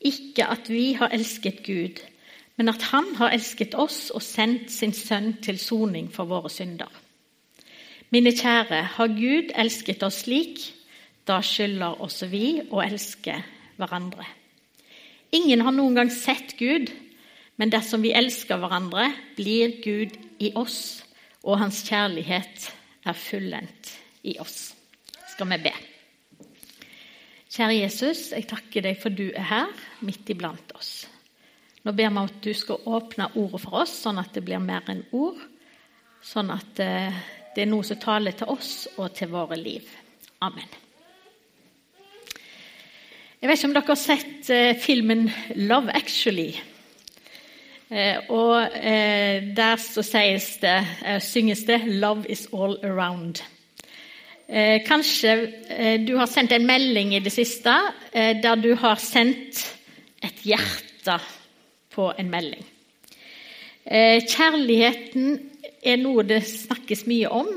ikke at vi har elsket Gud, men at Han har elsket oss og sendt sin sønn til soning for våre synder. Mine kjære, har Gud elsket oss slik, da skylder også vi å elske hverandre. Ingen har noen gang sett Gud, men dersom vi elsker hverandre, blir Gud i oss, og hans kjærlighet er fullendt i oss. Skal vi be. Kjære Jesus, jeg takker deg for du er her, midt iblant oss. Nå ber vi om at du skal åpne ordet for oss, sånn at det blir mer enn ord. Sånn at eh, det er noe som taler til oss og til våre liv. Amen. Jeg vet ikke om dere har sett eh, filmen 'Love Actually'. Eh, og der så sies det, synges det 'Love is all around'. Kanskje du har sendt en melding i det siste der du har sendt et hjerte på en melding. Eh, kjærligheten er noe det snakkes mye om,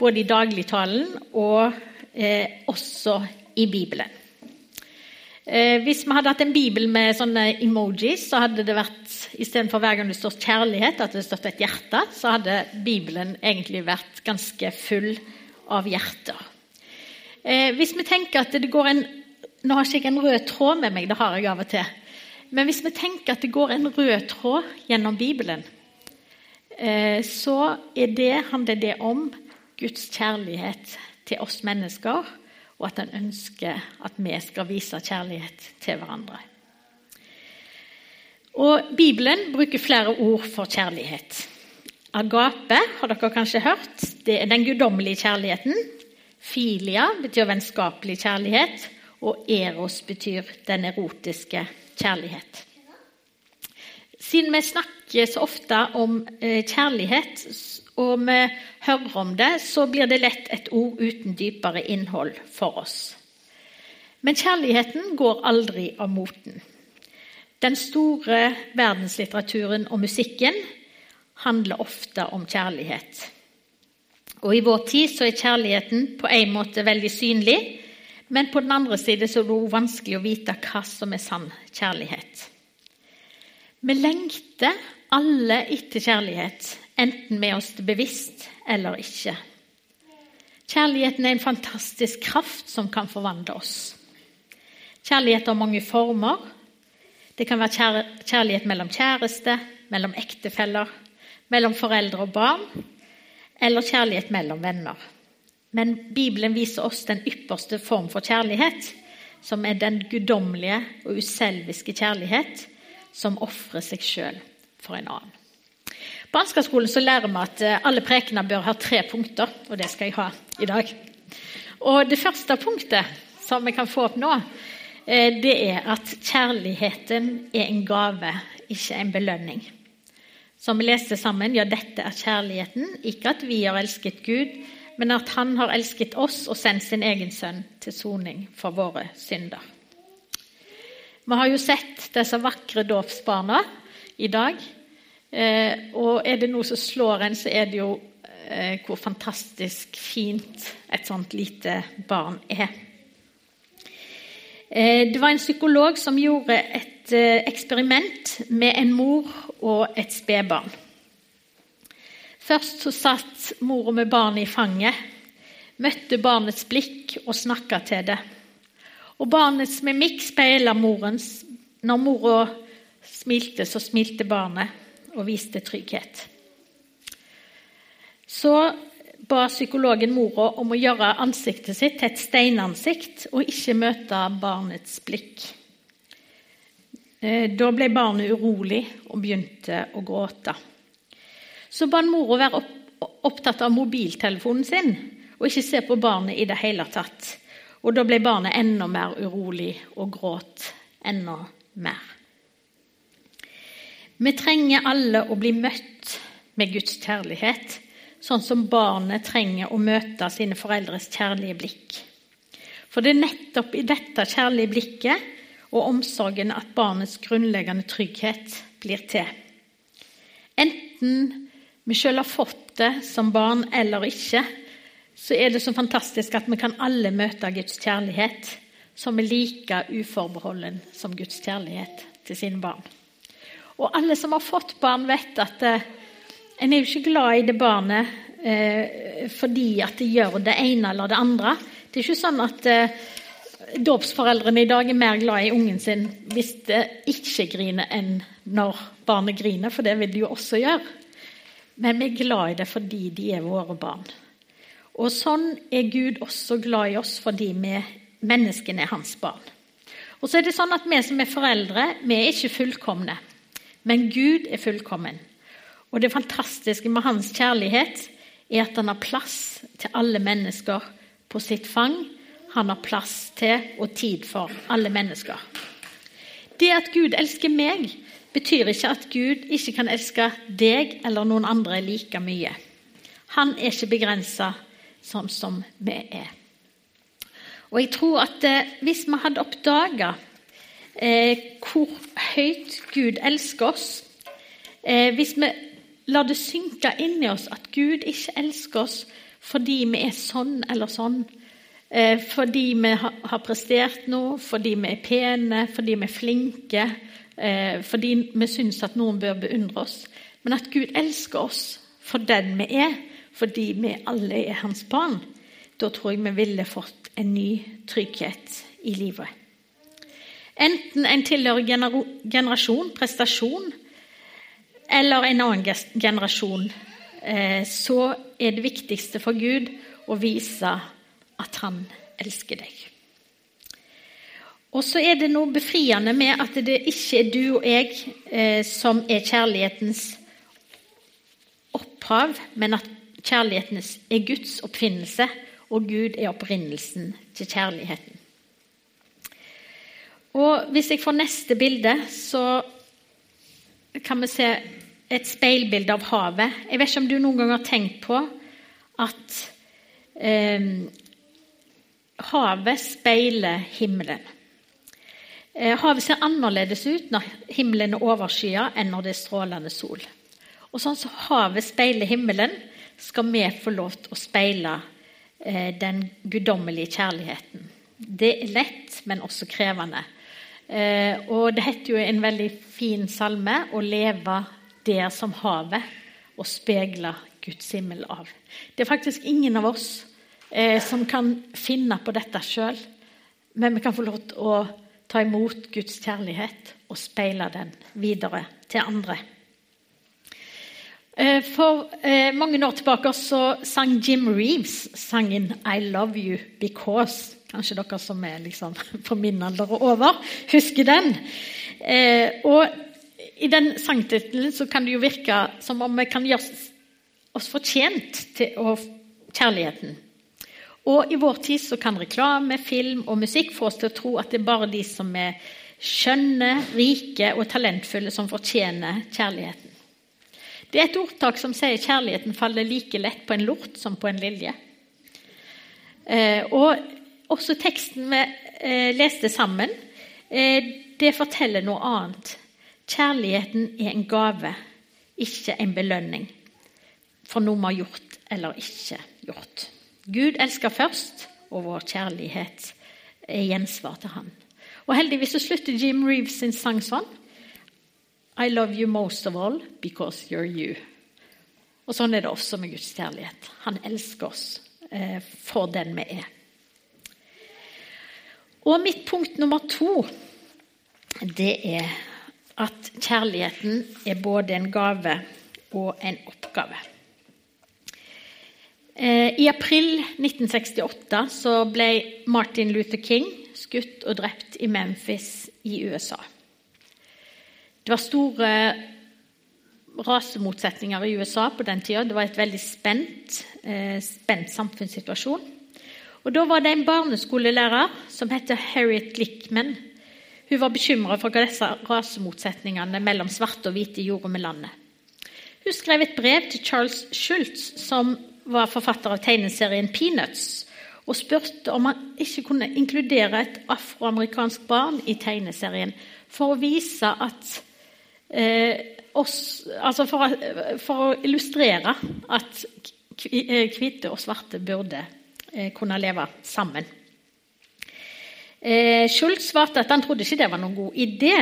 både i dagligtalen og eh, også i Bibelen. Eh, hvis vi hadde hatt en bibel med sånne emojis, så hadde det vært istedenfor hver gang det står 'kjærlighet', at det stått et hjerte, så hadde Bibelen egentlig vært ganske full av hjerter. hvis vi tenker at det går en Nå har jeg en rød tråd med meg, det har jeg av og til. Men hvis vi tenker at det går en rød tråd gjennom Bibelen, eh, så er det, handler det om Guds kjærlighet til oss mennesker, og at han ønsker at vi skal vise kjærlighet til hverandre. Og Bibelen bruker flere ord for kjærlighet. Agape har dere kanskje hørt. Det er den guddommelige kjærligheten. Filia betyr vennskapelig kjærlighet, og eros betyr den erotiske kjærlighet. Siden vi snakker så ofte om eh, kjærlighet, og vi hører om det, så blir det lett et ord uten dypere innhold for oss. Men kjærligheten går aldri av moten. Den store verdenslitteraturen og musikken handler ofte om kjærlighet. Og I vår tid så er kjærligheten på en måte veldig synlig, men på den andre side så er det vanskelig å vite hva som er sann kjærlighet. Vi lengter alle etter kjærlighet, enten er oss det bevisst eller ikke. Kjærligheten er en fantastisk kraft som kan forvandle oss. Kjærlighet har mange former. Det kan være kjærlighet mellom kjæreste, mellom ektefeller, mellom foreldre og barn, eller kjærlighet mellom venner. Men Bibelen viser oss den ypperste form for kjærlighet, som er den guddommelige og uselviske kjærlighet som ofrer seg sjøl for en annen. På Ansgarskolen lærer vi at eh, alle prekener bør ha tre punkter, og det skal jeg ha i dag. Og Det første punktet som vi kan få opp nå, eh, det er at kjærligheten er en gave, ikke en belønning. Som vi leste sammen, ja, dette er kjærligheten, ikke at vi har elsket Gud, men at han har elsket oss og sendt sin egen sønn til soning for våre synder. Vi har jo sett disse vakre dåpsbarna i dag. Eh, og er det noe som slår en, så er det jo eh, hvor fantastisk fint et sånt lite barn er. Eh, det var en psykolog som gjorde et eksperiment med en mor og et spedbarn. Først så satt mora med barnet i fanget, møtte barnets blikk og snakka til det. Og barnets mimikk speila morens. Når mora smilte, så smilte barnet og viste trygghet. Så ba psykologen mora om å gjøre ansiktet sitt til et steinansikt og ikke møte barnets blikk. Eh, da ble barnet urolig og begynte å gråte så ba mora være opptatt av mobiltelefonen sin og ikke se på barnet i det hele tatt. Og Da ble barnet enda mer urolig og gråt enda mer. Vi trenger alle å bli møtt med Guds kjærlighet, sånn som barnet trenger å møte sine foreldres kjærlige blikk. For det er nettopp i dette kjærlige blikket og omsorgen at barnets grunnleggende trygghet blir til. Enten vi sjøl har fått det som barn eller ikke, så er det så fantastisk at vi kan alle møte Guds kjærlighet som er like uforbeholden som Guds kjærlighet til sine barn. Og alle som har fått barn, vet at eh, en er jo ikke glad i det barnet eh, fordi at det gjør det ene eller det andre. Det er ikke sånn at eh, dåpsforeldrene i dag er mer glad i ungen sin hvis det ikke griner, enn når barnet griner, for det vil de jo også gjøre. Men vi er glad i det fordi de er våre barn. Og sånn er Gud også glad i oss fordi vi menneskene er hans barn. Og så er det sånn at Vi som er foreldre, vi er ikke fullkomne. Men Gud er fullkommen. Og det fantastiske med hans kjærlighet er at han har plass til alle mennesker på sitt fang. Han har plass til og tid for alle mennesker. Det at Gud elsker meg, betyr ikke at Gud ikke kan elske deg eller noen andre like mye. Han er ikke begrensa sånn som vi er. Og jeg tror at eh, hvis vi hadde oppdaga eh, hvor høyt Gud elsker oss eh, Hvis vi lar det synke i oss at Gud ikke elsker oss fordi vi er sånn eller sånn, fordi vi har prestert noe, fordi vi er pene, fordi vi er flinke, eh, fordi vi syns at noen bør beundre oss, men at Gud elsker oss for den vi er, fordi vi alle er hans barn, da tror jeg vi ville fått en ny trygghet i livet. Enten en tilhører generasjon, prestasjon, eller en annen generasjon, eh, så er det viktigste for Gud å vise at han elsker deg. Og så er det noe befriende med at det ikke er du og jeg eh, som er kjærlighetens opphav, men at kjærligheten er Guds oppfinnelse, og Gud er opprinnelsen til kjærligheten. Og Hvis jeg får neste bilde, så kan vi se et speilbilde av havet. Jeg vet ikke om du noen gang har tenkt på at eh, havet speiler himmelen. Eh, havet ser annerledes ut når himmelen er overskyet enn når det er strålende sol. Og sånn som havet speiler himmelen, skal vi få lov til å speile Eh, den guddommelige kjærligheten. Det er lett, men også krevende. Eh, og det heter jo en veldig fin salme å leve der som havet og speile Guds himmel av. Det er faktisk ingen av oss eh, som kan finne på dette sjøl, men vi kan få lov til å ta imot Guds kjærlighet og speile den videre til andre. Eh, for eh, mange år tilbake så sang Jim Reeves sangen 'I Love You Because'. Kanskje dere som er liksom på min alder og over, husker den. Eh, og I den sangtittelen kan det jo virke som om vi kan gjøre oss fortjent til kjærligheten. Og i vår tid så kan reklame, film og musikk få oss til å tro at det er bare de som er skjønne, rike og talentfulle, som fortjener kjærligheten. Det er et ordtak som sier kjærligheten faller like lett på en lort som på en lilje. Eh, og også teksten vi eh, leste sammen, eh, det forteller noe annet. Kjærligheten er en gave, ikke en belønning for noe vi har gjort eller ikke gjort. Gud elsker først, og vår kjærlighet er gjensvar til Han. Og Heldigvis så slutter Jim Reeves sin sang sånn. I love you most of all because you're you. Og Sånn er det også med Guds kjærlighet. Han elsker oss eh, for den vi er. Og mitt punkt nummer to det er at kjærligheten er både en gave og en oppgave. Eh, I april 1968 så ble Martin Luther King skutt og drept i Memphis i USA. Det var store rasemotsetninger i USA på den tida. Det var et veldig spent, eh, spent samfunnssituasjon. Og Da var det en barneskolelærer som het Harriet Glickman. Hun var bekymra for hva disse rasemotsetningene mellom svarte og hvite gjorde med landet. Hun skrev et brev til Charles Schultz, som var forfatter av tegneserien Peanuts, og spurte om han ikke kunne inkludere et afroamerikansk barn i tegneserien for å vise at Eh, oss, altså for, for, å illustrere at eh, hvite og svarte burde eh, kunne leve sammen. Eh, Schultz svarte at han trodde ikke det var noen god idé.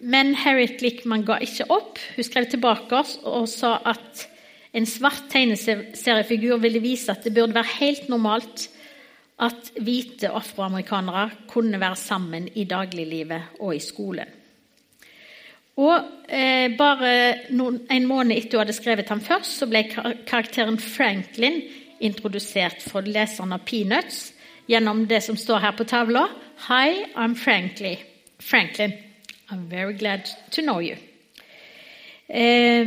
Men Harriet Lickman ga ikke opp. Hun skrev tilbake og sa at en svart tegneseriefigur ville vise at det burde være helt normalt at hvite afroamerikanere kunne være sammen i dagliglivet og i skolen. Og eh, Bare noen, en måned etter hun hadde skrevet ham først, så ble karakteren Franklin introdusert for leseren av Peanuts gjennom det som står her på tavla. Hi, I'm Frankly. Franklin. I'm very glad to know you. Eh,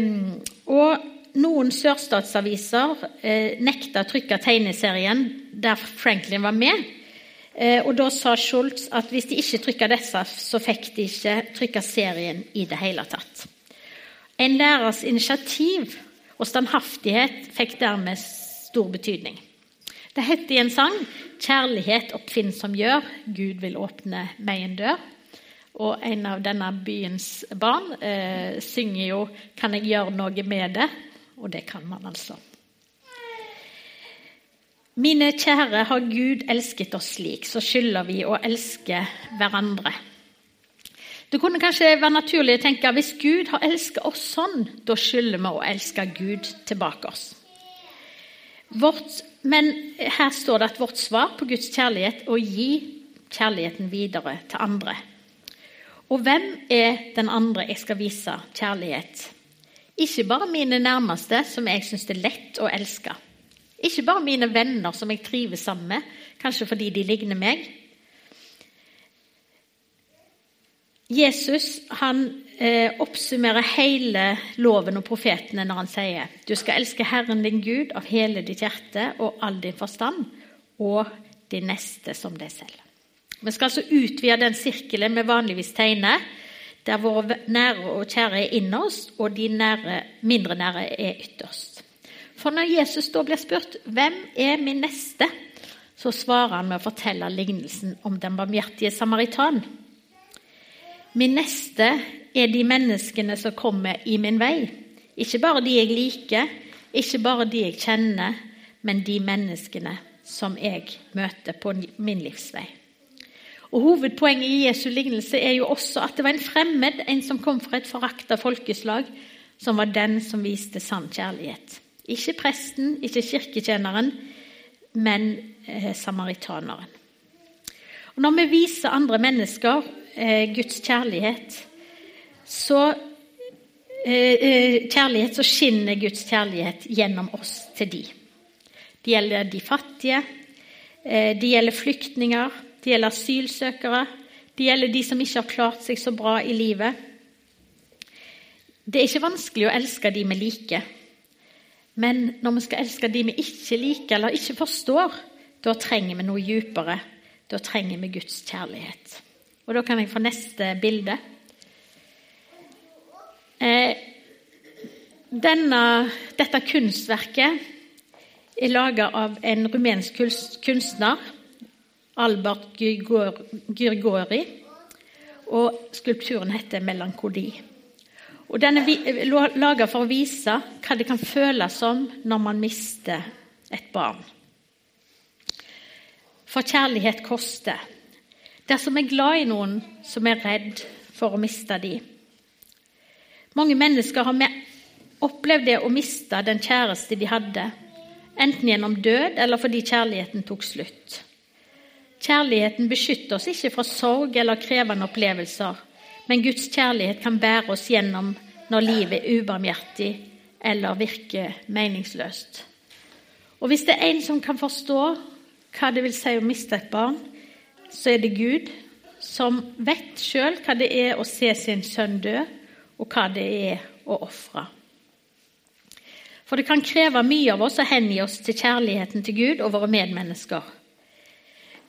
og noen sørstatsaviser eh, nekta å trykke tegneserien der Franklin var med. Eh, og Da sa Schultz at hvis de ikke trykka disse, så fikk de ikke trykka serien i det hele tatt. En lærers initiativ og standhaftighet fikk dermed stor betydning. Det het i en sang 'Kjærlighet oppfinnsom gjør, Gud vil åpne meg en dør'. Og en av denne byens barn eh, synger jo 'Kan jeg gjøre noe med det?' Og det kan man altså. Mine kjære, har Gud elsket oss slik, så skylder vi å elske hverandre. Det kunne kanskje være naturlig å tenke at hvis Gud har elsket oss sånn, da skylder vi å elske Gud tilbake oss. Vårt, men her står det at vårt svar på Guds kjærlighet er å gi kjærligheten videre til andre. Og hvem er den andre jeg skal vise kjærlighet? Ikke bare mine nærmeste, som jeg syns det er lett å elske. Ikke bare mine venner som jeg trives sammen med, kanskje fordi de ligner meg. Jesus han eh, oppsummerer hele loven og profetene når han sier du skal elske Herren din Gud av hele ditt hjerte og all din forstand, og de neste som deg selv. Vi skal altså utvide den sirkelen vi vanligvis tegner, der våre nære og kjære er innerst, og de nære, mindre nære er ytterst. For når Jesus da blir spurt 'Hvem er min neste?', så svarer han med å fortelle lignelsen om den barmhjertige samaritan. Min neste er de menneskene som kommer i min vei. Ikke bare de jeg liker, ikke bare de jeg kjenner, men de menneskene som jeg møter på min livsvei. Og Hovedpoenget i Jesu lignelse er jo også at det var en fremmed, en som kom fra et forakta folkeslag, som var den som viste sann kjærlighet. Ikke presten, ikke kirketjeneren, men eh, samaritaneren. Og når vi viser andre mennesker eh, Guds kjærlighet, så, eh, eh, kjærlighet, så skinner Guds kjærlighet gjennom oss til de. Det gjelder de fattige, eh, det gjelder flyktninger, det gjelder asylsøkere, det gjelder de som ikke har klart seg så bra i livet. Det er ikke vanskelig å elske de vi liker. Men når vi skal elske de vi ikke liker eller ikke forstår, da trenger vi noe dypere. Da trenger vi Guds kjærlighet. Og Da kan jeg få neste bilde. Eh, denne, dette kunstverket er laga av en rumensk kunstner, Albert Gyrgori, og skulpturen heter 'Melankoli'. Og Den er laga for å vise hva det kan føles som når man mister et barn. For kjærlighet koster. Dersom vi er glad i noen som er redd for å miste dem. Mange mennesker har opplevd det å miste den kjæreste de hadde, enten gjennom død eller fordi kjærligheten tok slutt. Kjærligheten beskytter oss ikke fra sorg eller krevende opplevelser, men Guds kjærlighet kan bære oss gjennom når livet er ubarmhjertig eller virker meningsløst. Og Hvis det er en som kan forstå hva det vil si å miste et barn, så er det Gud, som vet sjøl hva det er å se sin sønn dø, og hva det er å ofre. For det kan kreve mye av oss å hengi oss til kjærligheten til Gud og våre medmennesker.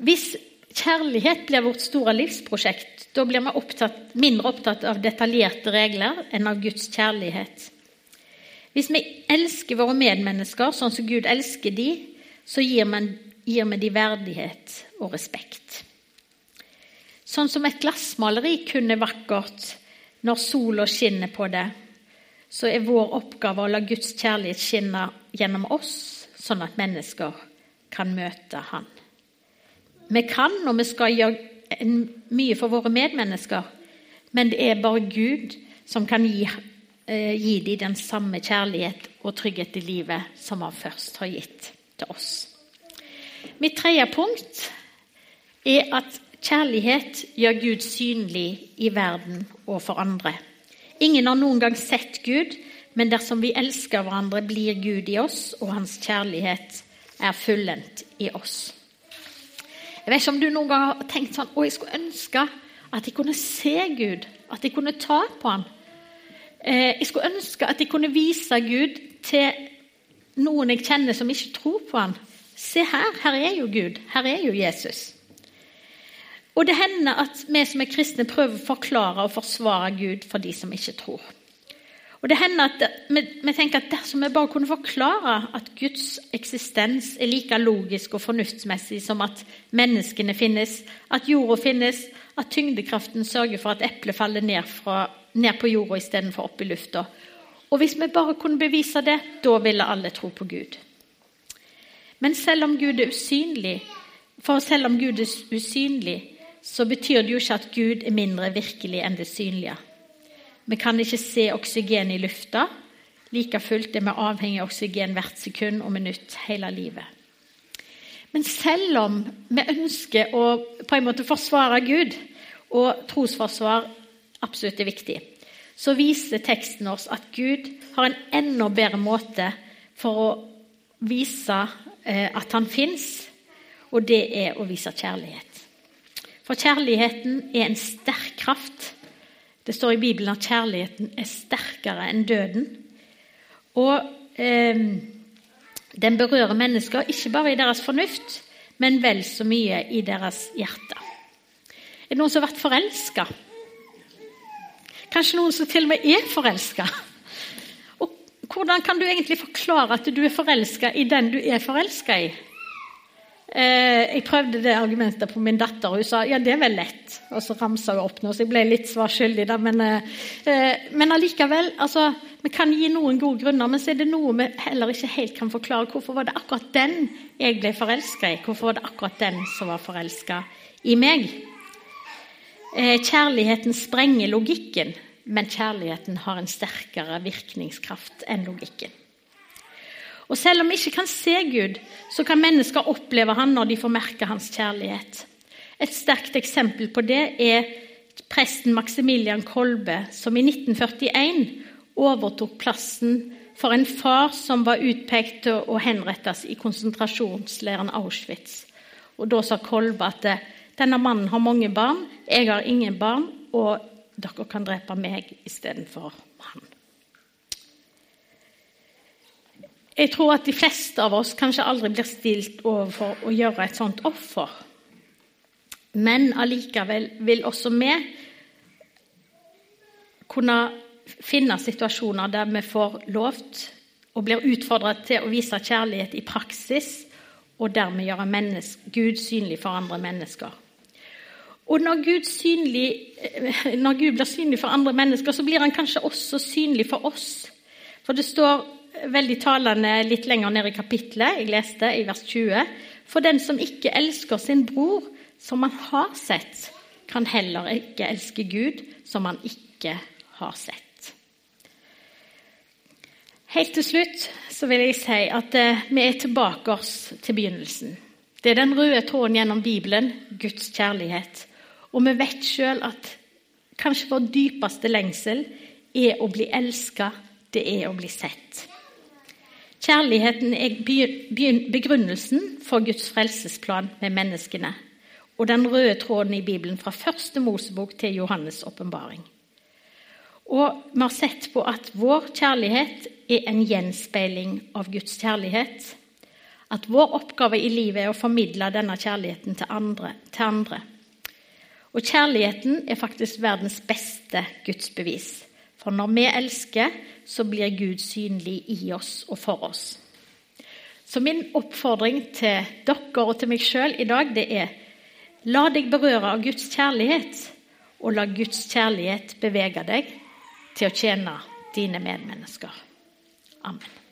Hvis kjærlighet blir vårt store livsprosjekt, da blir vi opptatt, mindre opptatt av detaljerte regler enn av Guds kjærlighet. Hvis vi elsker våre medmennesker sånn som Gud elsker de, så gir, vi, gir vi de verdighet og respekt. Sånn som et glassmaleri kun er vakkert når sola skinner på det, så er vår oppgave å la Guds kjærlighet skinne gjennom oss, sånn at mennesker kan møte Han. Vi kan og vi skal gjøre mye for våre medmennesker, men det er bare Gud som kan gi, eh, gi dem den samme kjærlighet og trygghet i livet som han først har gitt til oss. Mitt tredje punkt er at kjærlighet gjør Gud synlig i verden og for andre. Ingen har noen gang sett Gud, men dersom vi elsker hverandre, blir Gud i oss, og hans kjærlighet er fullendt i oss. Jeg vet ikke om du noen gang har tenkt sånn Å, jeg skulle ønske at jeg kunne se Gud, at jeg kunne ta på ham. Eh, jeg skulle ønske at jeg kunne vise Gud til noen jeg kjenner som ikke tror på ham. Se her, her er jo Gud. Her er jo Jesus. Og det hender at vi som er kristne, prøver å forklare og forsvare Gud for de som ikke tror. Og det hender at vi, vi, tenker at Dersom vi bare kunne forklare at Guds eksistens er like logisk og fornuftsmessig som at menneskene finnes, at jorda finnes, at tyngdekraften sørger for at eplet faller ned, fra, ned på jorda istedenfor opp i lufta Og Hvis vi bare kunne bevise det, da ville alle tro på Gud. Men selv om Gud er usynlig, for selv om Gud er usynlig, så betyr det jo ikke at Gud er mindre virkelig enn det synlige. Vi kan ikke se oksygen i lufta. Like fullt er vi avhengig av oksygen hvert sekund og minutt hele livet. Men selv om vi ønsker å på en måte forsvare Gud, og trosforsvar absolutt er viktig, så viser teksten oss at Gud har en enda bedre måte for å vise eh, at han fins, og det er å vise kjærlighet. For kjærligheten er en sterk kraft det står i Bibelen at kjærligheten er sterkere enn døden. Og eh, den berører mennesker ikke bare i deres fornuft, men vel så mye i deres hjerte. Er det noen som har vært forelska? Kanskje noen som til og med er forelska? Hvordan kan du egentlig forklare at du er forelska i den du er forelska i? Eh, jeg prøvde det argumentet på min datter, og hun sa ja, det er vel lett. Og så ramsa hun opp noe, så jeg ble litt svar skyldig. Men, eh, eh, men allikevel, altså, vi kan gi noen gode grunner, men så er det noe vi heller ikke helt kan forklare. Hvorfor var det akkurat den jeg ble forelska i? Hvorfor var det akkurat den som var forelska i meg? Kjærligheten sprenger logikken, men kjærligheten har en sterkere virkningskraft enn logikken. Og selv om vi ikke kan se Gud, så kan mennesker oppleve han når de får merke hans kjærlighet. Et sterkt eksempel på det er presten Maximilian Kolbe, som i 1941 overtok plassen for en far som var utpekt til å henrettes i konsentrasjonsleiren Auschwitz. Og Da sa Kolbe at denne mannen har mange barn, jeg har ingen barn, og dere kan drepe meg istedenfor han. Jeg tror at de fleste av oss kanskje aldri blir stilt overfor å gjøre et sånt offer. Men allikevel vil også vi kunne finne situasjoner der vi får lovt og blir utfordret til å vise kjærlighet i praksis, og dermed gjøre Gud synlig for andre mennesker. Og når Gud, synlig, når Gud blir synlig for andre mennesker, så blir han kanskje også synlig for oss. For det står veldig talende litt lenger ned i kapittelet. Jeg leste i vers 20. For den som ikke elsker sin bror som han har sett, kan heller ikke elske Gud som han ikke har sett. Helt til slutt så vil jeg si at eh, vi er tilbake oss til begynnelsen. Det er den røde tråden gjennom Bibelen, Guds kjærlighet. Og vi vet sjøl at kanskje vår dypeste lengsel er å bli elska, det er å bli sett. Kjærligheten er begrunnelsen for Guds frelsesplan med menneskene og den røde tråden i Bibelen fra første Mosebok til Johannes' åpenbaring. Og vi har sett på at vår kjærlighet er en gjenspeiling av Guds kjærlighet. At vår oppgave i livet er å formidle denne kjærligheten til andre. Til andre. Og kjærligheten er faktisk verdens beste gudsbevis. For når vi elsker, så blir Gud synlig i oss og for oss. Så min oppfordring til dere og til meg sjøl i dag, det er la deg berøre av Guds kjærlighet, og la Guds kjærlighet bevege deg til å tjene dine medmennesker. Amen.